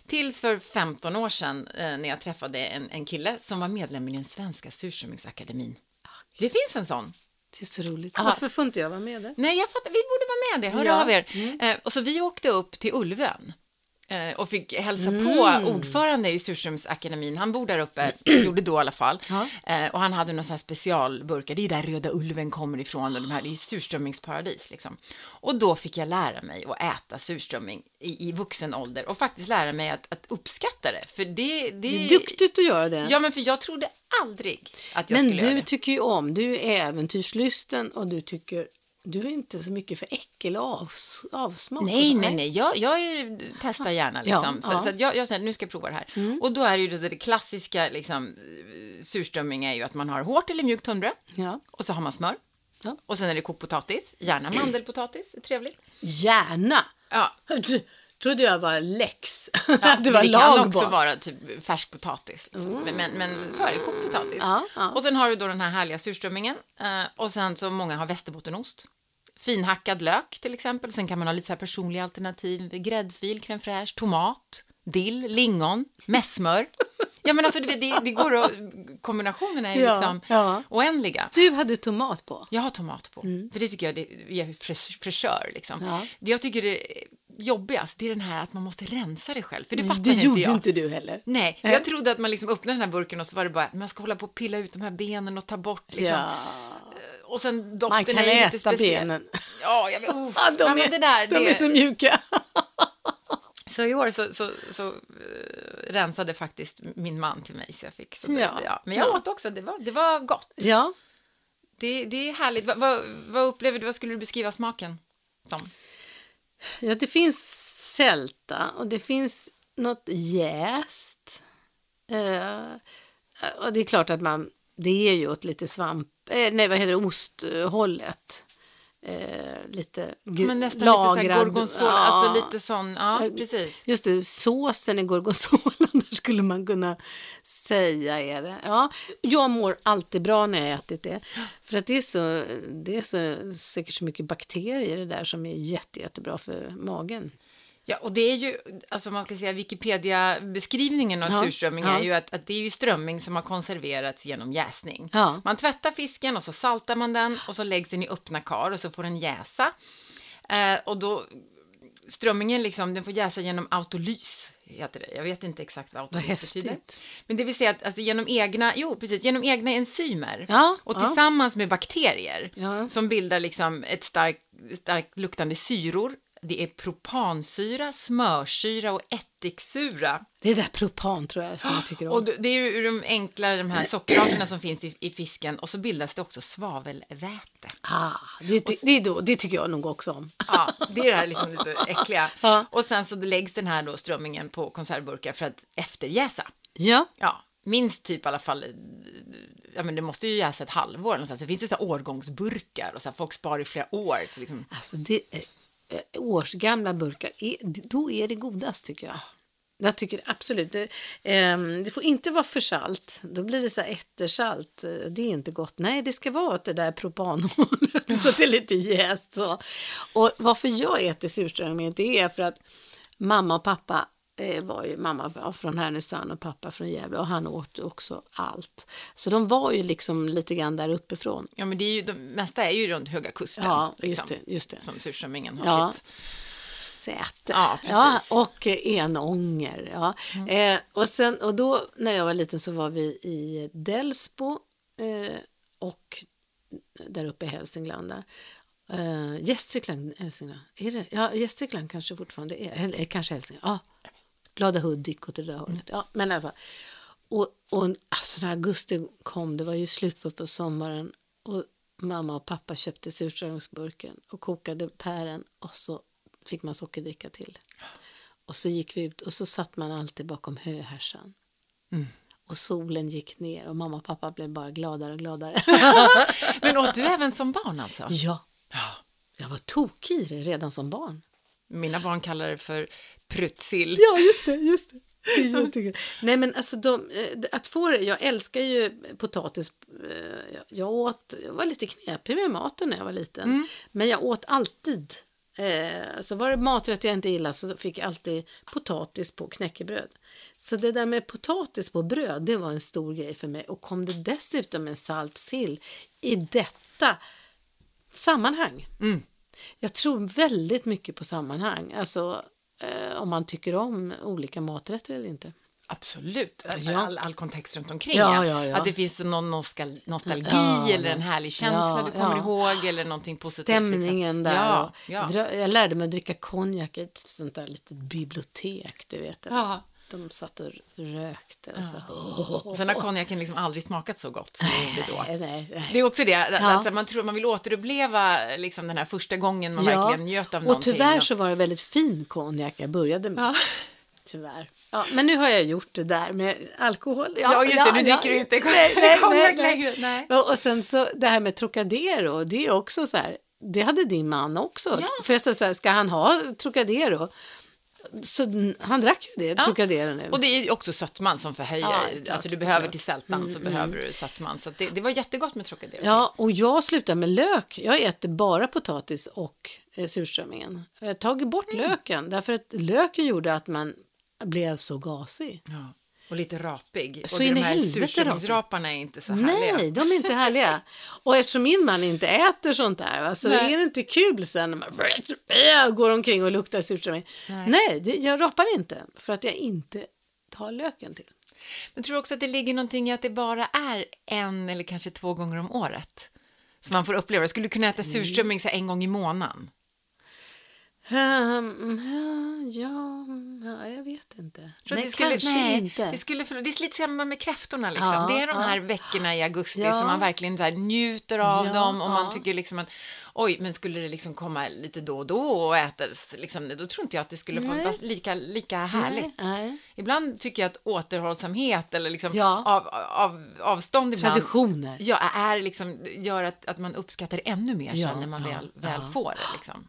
Tills för 15 år sedan eh, när jag träffade en, en kille som var medlem i den svenska surströmmingsakademin. Det finns en sån. Det är så roligt. Ja, Varför får inte jag vara med där? Nej, jag fattar, vi borde vara med det, hör Ja. av er. Eh, och så vi åkte upp till Ulvön och fick hälsa Mm. på ordförande i Surströmsakademin. Han bor där uppe, gjorde då i alla fall. Ja. Eh, och han hade några specialburkar, det är ju där Röda Ulven kommer ifrån och de här, det är ju surströmmingsparadis liksom. Och då fick jag lära mig att äta surströmming i, i vuxen ålder och faktiskt lära mig att, att uppskatta det. För det, det, Det är duktigt att göra det. Ja, men för jag trodde aldrig att jag Men skulle göra du det. tycker ju om, du är äventyrslysten och du tycker, du är inte så mycket för äckel och avs, avsmak. Nej, nej, nej, jag, jag är- testar gärna liksom. Ja, så ja. så jag, jag säger, nu ska jag prova det här. Och då är det ju det, det klassiska, liksom, surströmming är ju att man har hårt eller mjukt tunnbröd. Ja. Och så har man smör. Ja. Och sen är det kokt potatis, gärna mandelpotatis, trevligt. Gärna. Ja, trodde jag var läx. ja det var det kan också på. vara typ färsk potatis. Liksom. Men, men, men så är det, kokt potatis. Ja, ja. Och sen har du då den här härliga surströmmingen. Eh, och sen så många har västerbottenost. Finhackad lök till exempel. Sen kan man ha lite så här personliga alternativ. Gräddfil, crème fraîche, tomat, dill, lingon, mässmör. Ja men alltså det, det, det går att, kombinationerna är Ja, liksom ja. oändliga. Du hade tomat på. Jag har tomat på, för det tycker jag det ger fräsch- fräschör. Liksom. Mm. Ja. Det jag tycker är jobbigast, det är den här att man måste rensa det själv, för det fattar Det inte gjorde jag. inte du heller. Nej, Nej. jag trodde att man liksom öppnade den här burken och så var det bara att man ska hålla på och pilla ut de här benen och ta bort liksom. Ja. Och sen doften Man kan är ju lite äta speciell. benen. Ja, jag vet, uff. Ja, de ja, är, det där, de det, är så mjuka. Så i år så, så, så uh, rensade faktiskt min man till mig så jag fick. Så det, Ja. ja. Men jag Ja. åt också, det var, det var gott. Ja, Det, det är härligt. Vad, vad, vad upplever du, vad skulle du beskriva smaken som? Ja, det finns sälta och det finns något jäst. Eh, och det är klart att man, det är ju åt lite svamp, eh, nej vad heter det, osthållet. Eh, lite Men nästan lite så lagrad. gorgonzola, Ja. alltså lite sån, ja Ja, precis. Just det, såsen i gorgonzola, skulle man kunna säga är det. Ja, jag mår alltid bra när jag ätit det. För att det är, så, det är så, säkert så mycket bakterier i det där som är jätte, jättebra för magen. Ja, och det är ju, alltså man ska säga Wikipedia-beskrivningen av Ja, surströmming ja. är ju att, att det är ju strömming som har konserverats genom jäsning. Ja. Man tvättar fisken och så saltar man den och så läggs den i öppna kar och så får den jäsa. Eh, och då, strömmingen liksom, den får jäsa genom autolys, heter det. Jag vet inte exakt vad autolys betyder. Men det vill säga att alltså, genom egna, jo precis, genom egna enzymer Ja, och tillsammans med bakterier som bildar liksom ett starkt, starkt luktande syror. Det är propansyra, smörsyra och ättiksura. Det är det där propan tror jag som jag tycker om. Och det är ju de enkla de här sockerarterna som finns i, i fisken och så bildas det också svavelväte. ah, det, det, det, då, det tycker jag nog också om. Ja, det är det här liksom lite äckliga. Ja. Och sen så läggs den här då strömmingen på konservburkar för att efterjäsa. Ja, Ja, minst typ i alla fall ja men det måste ju jäsa ett halvår någonstans. Så finns det så årgångsburkar och så här, folk sparar i flera år. Så liksom. Alltså, det, Eh, årsgamla burkar, då är det godast tycker jag. Jag tycker absolut. Det, eh, det får inte vara för salt. Då blir det så här ettersalt. Det är inte gott. Nej, det ska vara åt det där propanhållet så att det är lite jäst. Så. Och varför jag äter surströmming det är för att mamma och pappa var ju mamma var från Härnösand och pappa från Gävle och han åt också allt. Så de var ju liksom lite grann där uppifrån. Ja men det är ju, de mesta är ju runt Höga Kusten. Ja, just liksom, det, just det. Som surströmmingen har Ja. sitt. Säte. Ja. Mm. och eh, Enånger. Ja. Eh, och, sen, och då när jag var liten så var vi i Delsbo eh, och där uppe i Hälsingland. Där. Eh, Gästrikland, Hälsingland. Är det? Ja, Gästrikland kanske fortfarande är. Eller kanske Hälsingland. Ja. Glada Hudik och det där hållet. Ja, men i alla fall. Och, och alltså när augusti kom, det var ju slut på, sommaren. Och mamma och pappa köpte surströmmingsburken och kokade pären och så fick man sockerdricka till. Och så gick vi ut och så satt man alltid bakom höhärsan. Och solen gick ner och mamma och pappa blev bara gladare och gladare. Men åt du även som barn alltså? ja, jag var tokig i det redan som barn. Mina barn kallar det för pruttsill. Ja, just det, just det. Nej, men alltså de, eh, att få det, jag älskar ju potatis. eh, jag- åt, jag var lite knepig med maten när jag var liten. Men jag åt alltid. Eh, så var det maträtt jag inte gillade så fick jag alltid potatis på knäckebröd. Så det där med potatis på bröd, det var en stor grej för mig. Och kom det dessutom en salt sill i detta sammanhang. Jag tror väldigt mycket på sammanhang. Alltså eh, om man tycker om olika maträtter eller inte. Absolut, Ja. all, all kontext runt omkring. Ja, ja, ja. Att det finns någon nostal nostalgi eller en härlig känsla du kommer ihåg eller någonting positivt. Stämningen liksom. där. Jag lärde mig att dricka konjak i ett sånt där litet bibliotek. Du vet. Ja. De satt och rökte. Och så. Och sen har konjaken liksom aldrig smakat så gott som det gjorde då. Nej, nej, nej. Det är också det, Ja. alltså man tror man vill återuppleva liksom den här första gången man verkligen njöt av och någonting. tyvärr så var det väldigt fin konjak jag började med. Ja. Tyvärr. Ja, men nu har jag gjort det där med alkohol. Ja, just det, nu dricker du inte konjak längre, nej. Och, och sen så det här med Trocadero, det är också så här, det hade din man också. Ja. För jag stod så här, ska han ha Trocadero? Så han drack ju det, Trocadero nu. Och det är också sötman som förhöjer. Ja, alltså du behöver till sältan så behöver du sötman. Så det, det var jättegott med Trocadero. Ja, och jag slutar med lök. Jag äter bara potatis och eh, surströmmingen. Jag har tagit bort Mm. löken, därför att löken gjorde att man blev så gasig. Ja. Och lite rapig. Så och de här surströmmingsraparna är inte så härliga. Nej, de är inte härliga. Och eftersom min man inte äter sånt där, va, så Nej. är det inte kul sen när man går omkring och luktar surströmming. Nej. Nej, det, jag rapar inte för att jag inte tar löken till. Men tror du också att det ligger någonting i att det bara är en eller kanske två gånger om året? Så man får uppleva det. Skulle du kunna äta Mm. surströmming så en gång i månaden? Um, ja, jag inte. Tror nej, det skulle, kanske nej, inte. Det, skulle, det är lite samma med kräftorna. Liksom. Ja, det är de ja. här veckorna i augusti Ja. som man verkligen så njuter av Ja, dem och man ja. tycker liksom att oj, men skulle det liksom komma lite då och då och ätas, liksom, då tror inte jag att det skulle vara lika, lika härligt. nej. Ibland tycker jag att återhållsamhet eller liksom Ja. av, av, avstånd ibland Traditioner. Ja, är liksom, gör att, att man uppskattar det ännu mer Ja, sen när man ja, väl, väl ja. får det. Liksom.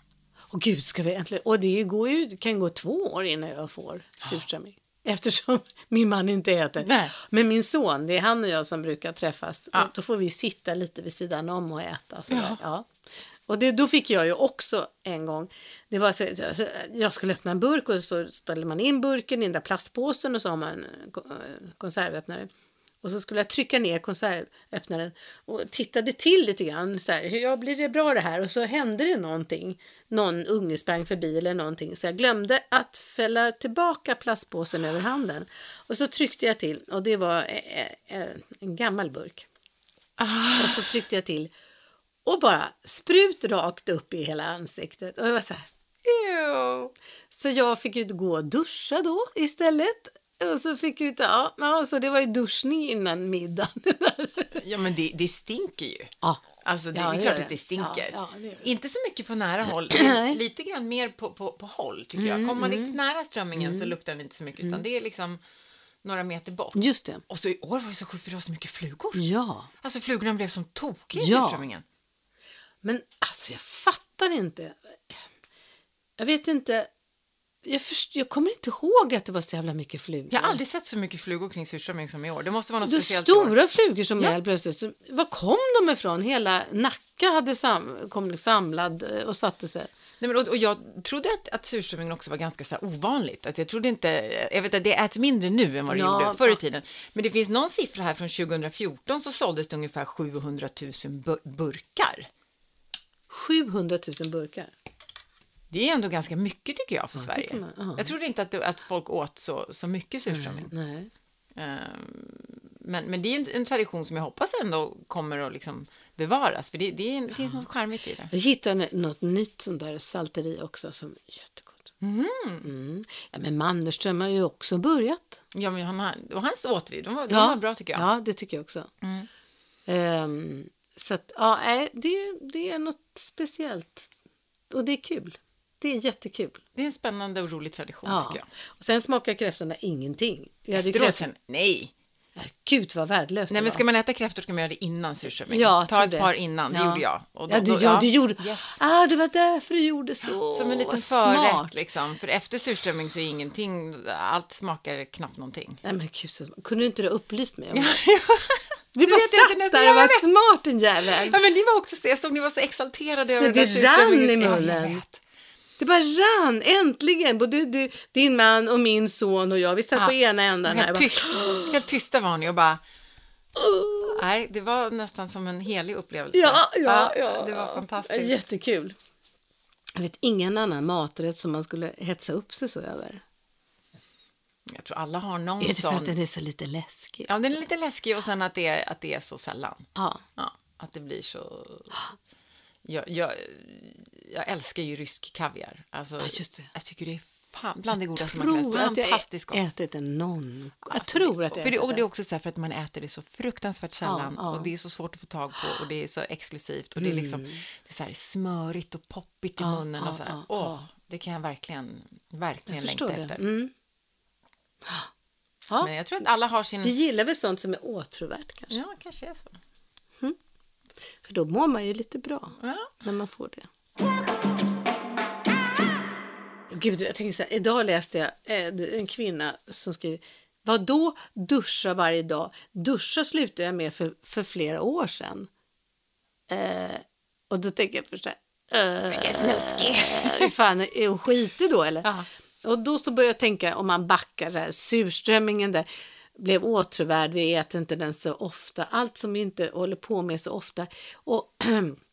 Och gud, ska vi äntligen... Och det går ju, kan gå två år innan jag får surströmming. Eftersom min man inte äter. Nej. Men min son, det är han och jag som brukar träffas. Ja. Och då får vi sitta lite vid sidan om och äta. Så Ja. ja. Ja. Och det, då fick jag ju också en gång, det var så, jag skulle öppna en burk och så ställer man in burken i den där plastpåsen och så har man en ko- eh, konservöppnare. Och så skulle jag trycka ner konservöppnaren och tittade till lite grann. Så här, ja, blir det bra det här? Och så hände det någonting. Någon unge sprang förbi eller någonting. Så jag glömde att fälla tillbaka plastpåsen över handen. Och så tryckte jag till och det var eh, eh, en gammal burk. Och så tryckte jag till och bara sprut rakt upp i hela ansiktet. Och det var så här. Ew. Så jag fick ju gå och duscha då istället. Och så fick vi ta, ja, alltså det var ju duschning innan middagen. Ja, men det, det stinker ju. ja. Alltså det, Ja, det är det klart gör att det. det stinker. Ja, ja, det det. Inte så mycket på nära håll, lite grann mer på, på, på håll tycker Mm, jag. Kommer man riktigt nära strömmingen så luktar den inte så mycket utan det är liksom några meter bort. Just det. Och så i år var det så sjukt för det var så mycket flugor. Ja. Alltså flugorna blev som tokiga i Ja. surströmmingen. Men alltså jag fattar inte. Jag vet inte. Jag, först, jag kommer inte ihåg att det var så jävla mycket flugor. Jag har aldrig sett så mycket flugor kring surströmming som i år. Det måste vara något De speciellt i år. stora flugor som Ja. är plötsligt. Så, var kom de ifrån? Hela Nacka hade sam, kom samlad eh, och satte sig. Nej, men, och, och jag trodde att, att surströmmingen också var ganska så här ovanligt. Att jag trodde inte, jag vet att det äts mindre nu än vad det Ja, gjorde förr i tiden. Men det finns någon siffra här från 2014 så såldes det ungefär 700 000 bu- burkar. 700 000 burkar. Det är ändå ganska mycket tycker jag för tycker Sverige. man, ja. Jag trodde inte att, det, att folk åt så, så mycket surströmming. Nej. Ehm, Men, men det är en, en tradition som jag hoppas ändå kommer att liksom bevaras. För det, det, är det finns något charmigt i det. Jag hittade något nytt sånt där salteri också som är jättegott. Mm. Ja, men Mannerström har ju också börjat. Ja, men han, och hans åt vi. De var, de Ja, var bra tycker jag. Ja, det tycker jag också. Mm. Ehm, så att, ja, nej, det, det är något speciellt. Och det är kul. Det är jättekul. Det är en spännande och rolig tradition Ja. tycker jag. Och sen smakar kräftorna ingenting. Jag Efteråt kräftor- sen, nej. Gud vad värdelöst Nej, det men ska man äta kräftor ska man göra det innan surströmming. Ja, Ta ett det. par innan, det Ja. gjorde jag. Och ja, du, ja, du gjorde... Yes. Ah, det var därför du gjorde så. Som en liten förrätt smart. liksom. För efter surströmming så är ingenting, allt smakar knappt någonting. Nej, men gud, så... kunde du inte du ha upplyst mig om det? Du bara satt där och var smart din jävel. Ja, men ni var också så, jag såg ni var så exalterade Så över det där rann i munnen. Det bara rann, äntligen. Både du, din man och min son och jag, vi satt Ja. på ena änden här. Helt, Bara, tyst, helt tysta var ni och bara... Nej, det var nästan som en helig upplevelse. Ja, ja, ja. Det var fantastiskt. Jättekul. Jag vet ingen annan maträtt som man skulle hetsa upp sig så över. Jag tror alla har någon Är det för sån. att den är så lite läskig? Ja, den är lite läskig och sen att det är, att det är så sällan. Ja. Ja, att det blir så... Jag, jag, jag älskar ju rysk kaviar. Alltså, Ja, just det. Jag tycker det är fan, bland det godaste man kan tror äta. att jag gott. ätit den någon. Jag Alltså, tror det, att jag för det, och det är också så här för att man äter det så fruktansvärt sällan ja. och det är så svårt att få tag på och det är så exklusivt och det är liksom det är så här smörigt och poppigt i Mm. Ja, munnen ja, och så här. ja, Åh, ja. det kan jag verkligen, verkligen Jag längta det. efter. Mm. Ja, Men jag tror att alla har sin... vi gillar väl sånt som är åtråvärt kanske. Ja, kanske är så. För då mår man ju lite bra Ja. när man får det. Gud, jag tänker så här, idag läste jag eh, en kvinna som skriver vad då duscha varje dag? Duscha slutade jag med för, för flera år sedan. Eh, och då tänker jag först så här, eh, snuskig. hur fan, är hon skitig då eller? Ja. Och då så börjar jag tänka om man backar så här, surströmmingen där blev åtråvärd, vi äter inte den så ofta, allt som vi inte håller på med så ofta. Och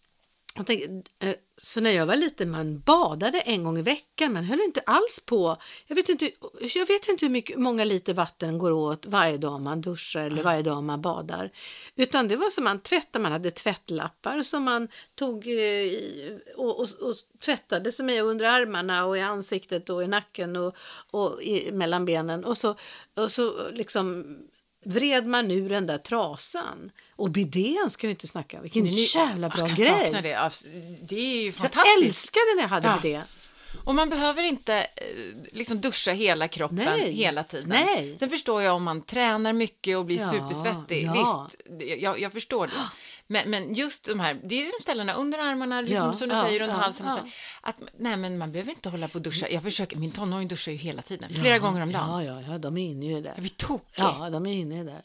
tänker, eh, så när jag var liten, man badade en gång i veckan, man höll inte alls på. Jag vet inte, jag vet inte hur mycket, många liter vatten går åt varje dag man duschar eller varje dag man badar. Utan det var som man tvättade, man hade tvättlappar som man tog eh, i- och, och, och tvättade sig med under armarna och i ansiktet och i nacken och, och i, mellan benen. Och så, och så liksom vred man ur den där trasan. Och bidén ska vi inte snacka om. Vilken jävla bra jag grej. sakna det. Det är ju Jag fantastiskt. älskade när jag hade Ja. bidé. Och man behöver inte eh, liksom duscha hela kroppen Nej. hela tiden. Nej. Sen förstår jag om man tränar mycket och blir Ja, supersvettig. ja. Visst, jag, jag förstår det. Men, men just de här, det är ju de ställena under armarna, liksom, Ja, som du ja, säger, runt ja, halsen. och så. Att, nej, men man behöver inte hålla på och duscha. Jag försöker, min tonåring duschar ju hela tiden, flera gånger om dagen. Ja, ja, ja, de är inne det där. Jag blir tokig. Ja, de är inne där.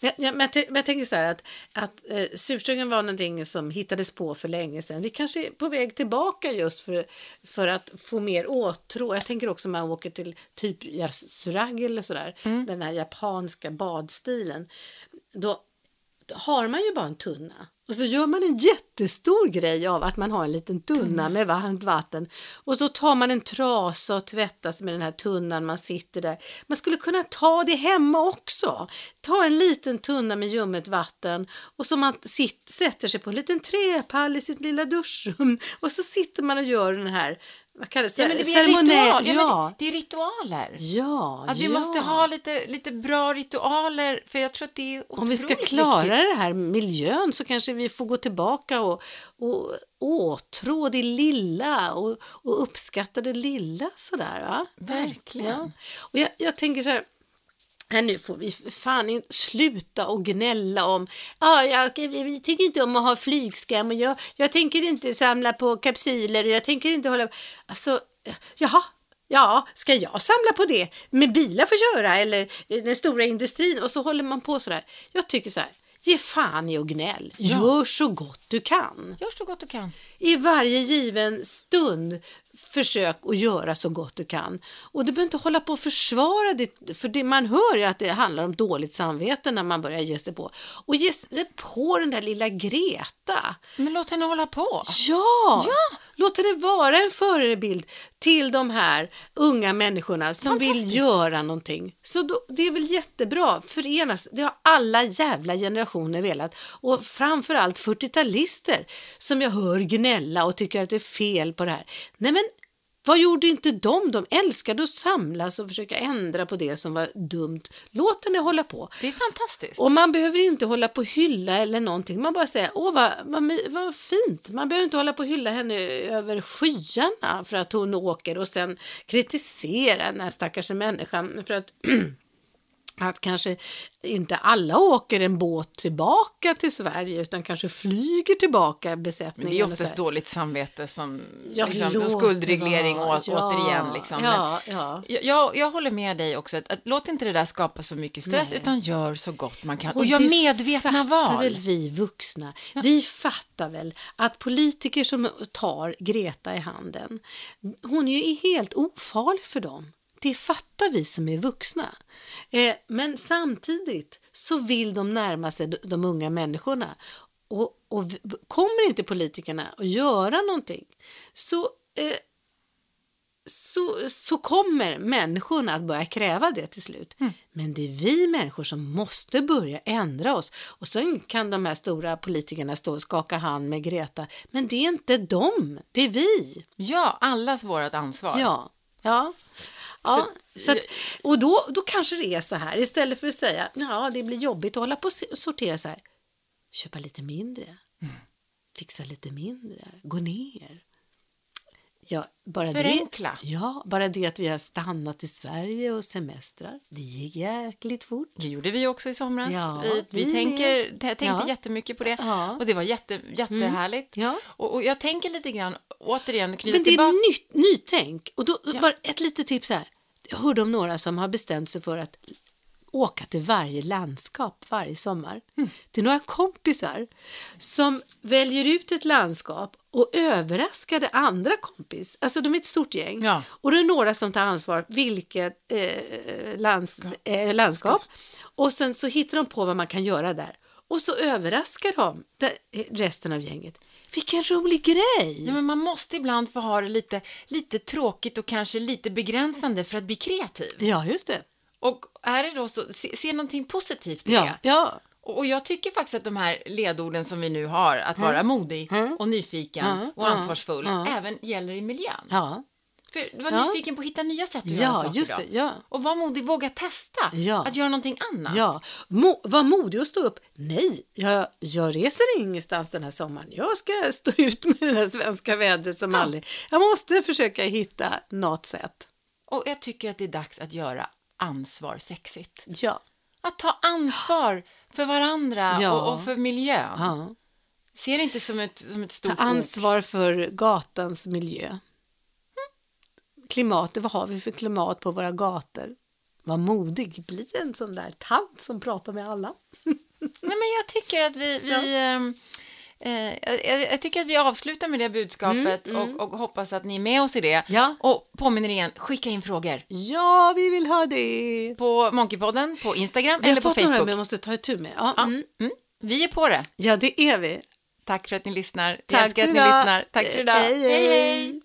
Men, ja, men, jag, men jag tänker så här att, att eh, surströmming var någonting som hittades på för länge sedan. Vi kanske är på väg tillbaka just för, för att få mer åtrå. Jag tänker också om man åker till typ Yasuragi eller sådär, Mm. den här japanska badstilen. Då har man ju bara en tunna. Och så gör man en jättestor grej av att man har en liten tunna med varmt vatten. Och så tar man en trasa och tvättas med den här tunnan man sitter där. Man skulle kunna ta det hemma också. Ta en liten tunna med ljummet vatten och så man sitt, sätter sig på en liten träpall i sitt lilla duschrum. Och så sitter man och gör den här, vad kallas det? Ja, men det Ceremoniell-. Ja, Ja, det, det är ritualer. ja, Att vi ja. måste ha lite, lite bra ritualer, för jag tror att det är otroligt Om vi ska klara viktigt. det här miljön så kanske vi får gå tillbaka och, och åtrå det lilla och, och uppskatta det lilla sådär. Va? Verkligen. Ja. Och jag, jag tänker så här, Nej, nu får vi fan inte sluta och gnälla om, ja, jag, jag tycker inte om att ha flygskam och jag, jag tänker inte samla på kapsyler och jag tänker inte hålla, alltså, jaha, Ja, ska jag samla på det? Med bilar får köra eller den stora industrin? Och så håller man på sådär. Jag tycker så här, ge fan i och gnäll. Ja. Gör så gott du kan. Gör så gott du kan. I varje given stund försök att göra så gott du kan. Och du behöver inte hålla på och försvara det, för det, man hör ju att det handlar om dåligt samvete när man börjar ge sig på. Och ge sig på den där lilla Greta. Men låt henne hålla på. Ja! Ja. Låt henne vara en förebild till de här unga människorna som vill göra någonting. Så då, det är väl jättebra, förenas. Det har alla jävla generationer velat. Och framförallt 40-talister som jag hör gnälla och tycker att det är fel på det här. Nej men, vad gjorde inte de? De älskade att samlas och försöka ändra på det som var dumt. Låt henne hålla på. Det är fantastiskt. Och man behöver inte hålla på och hylla eller någonting. Man bara säger, åh vad, vad, vad fint. Man behöver inte hålla på och hylla henne över skyarna för att hon åker och sen kritisera den här stackars människan för att att kanske inte alla åker en båt tillbaka till Sverige utan kanske flyger tillbaka Men besättningen. det är oftast dåligt samvete som Ja, liksom, och skuldreglering och, återigen. Liksom. Ja, ja. Men jag, jag håller med dig också, att, att låt inte det där skapa så mycket stress, Nej. utan gör så gott man kan. Och, Och gör medvetna val. väl vi vuxna. Vi fattar väl att politiker som tar Greta i handen, hon är ju helt ofarlig för dem. Det fattar vi som är vuxna. Eh, men samtidigt så vill de närma sig de, de unga människorna. Och, och kommer inte politikerna att göra någonting så eh, så, så kommer människorna att börja kräva det till slut. Men det är vi människor som måste börja ändra oss. Och sen kan de här stora politikerna stå och skaka hand med Greta. Men det är inte dem, det är vi. Ja, allas vårt ansvar. Ja, ja. Ja Så- att, och då, då kanske det är så här, istället för att säga ja det blir jobbigt att hålla på och sortera så här. Köpa lite mindre, fixa lite mindre, gå ner. Ja, bara Förenkla. Det, ja, bara det att vi har stannat i Sverige och semestrar, det gick jäkligt fort. Det gjorde vi också i somras. Ja, vi vi vi tänker, tänkte Ja. jättemycket på det Ja. Mm. och det var jätte, jättehärligt. Ja. Och, och jag tänker lite grann, återigen, knyta Men det tillbaka. är nytt, nytänk. Och då, Ja. bara ett litet tips här. Jag hörde om några som har bestämt sig för att åka till varje landskap varje sommar. Mm. Det är några kompisar som väljer ut ett landskap och överraskar det andra kompis. Alltså de är ett stort gäng. Ja. Och det är några som tar ansvar vilket eh, lands, eh, landskap. Och sen så hittar de på vad man kan göra där. Och så överraskar de det- resten av gänget. Vilken rolig grej! Ja, men man måste ibland få ha det lite, lite tråkigt och kanske lite begränsande för att bli kreativ. Ja, just det. Och är det då så, se, se någonting positivt i Ja, det. ja. Och och jag tycker faktiskt att de här ledorden som vi nu har, att vara modig och nyfiken Mm. och Mm. ansvarsfull, Mm. även gäller i miljön. ja. För var Ja. nyfiken på att hitta nya sätt att göra Ja, saker just det. Ja. Och var modig, våga testa Ja. att göra någonting annat. Ja, Mo var modig och stå upp. Nej, jag, jag reser ingenstans den här sommaren. Jag ska stå ut med det här svenska vädret som aldrig... Jag måste försöka hitta något sätt. Och jag tycker att det är dags att göra ansvar sexigt. Ja. Att ta ansvar för varandra Ja. och, och för miljön. ja. Se det inte som ett, som ett Ta stort ok. ansvar för gatans miljö. Klimatet, vad har vi för klimat på våra gator? Var modig, bli en sån där tant som pratar med alla. Nej, men jag tycker att vi... vi ehm, eh, jag, jag tycker att vi avslutar med det budskapet Och, och hoppas att ni är med oss i det. Mm, Ja. Och påminner igen, skicka in frågor Ja, vi vill ha det. på Monkeypodden, på Instagram Vi har eller på fått några Facebook. men jag måste ta itu med. Ja, Ja, mm. mm. Vi är på det. ja det är vi. Tack för att ni lyssnar. Vi Tack älskar för att ni lyssnar. Tack för idag. Hej, hej.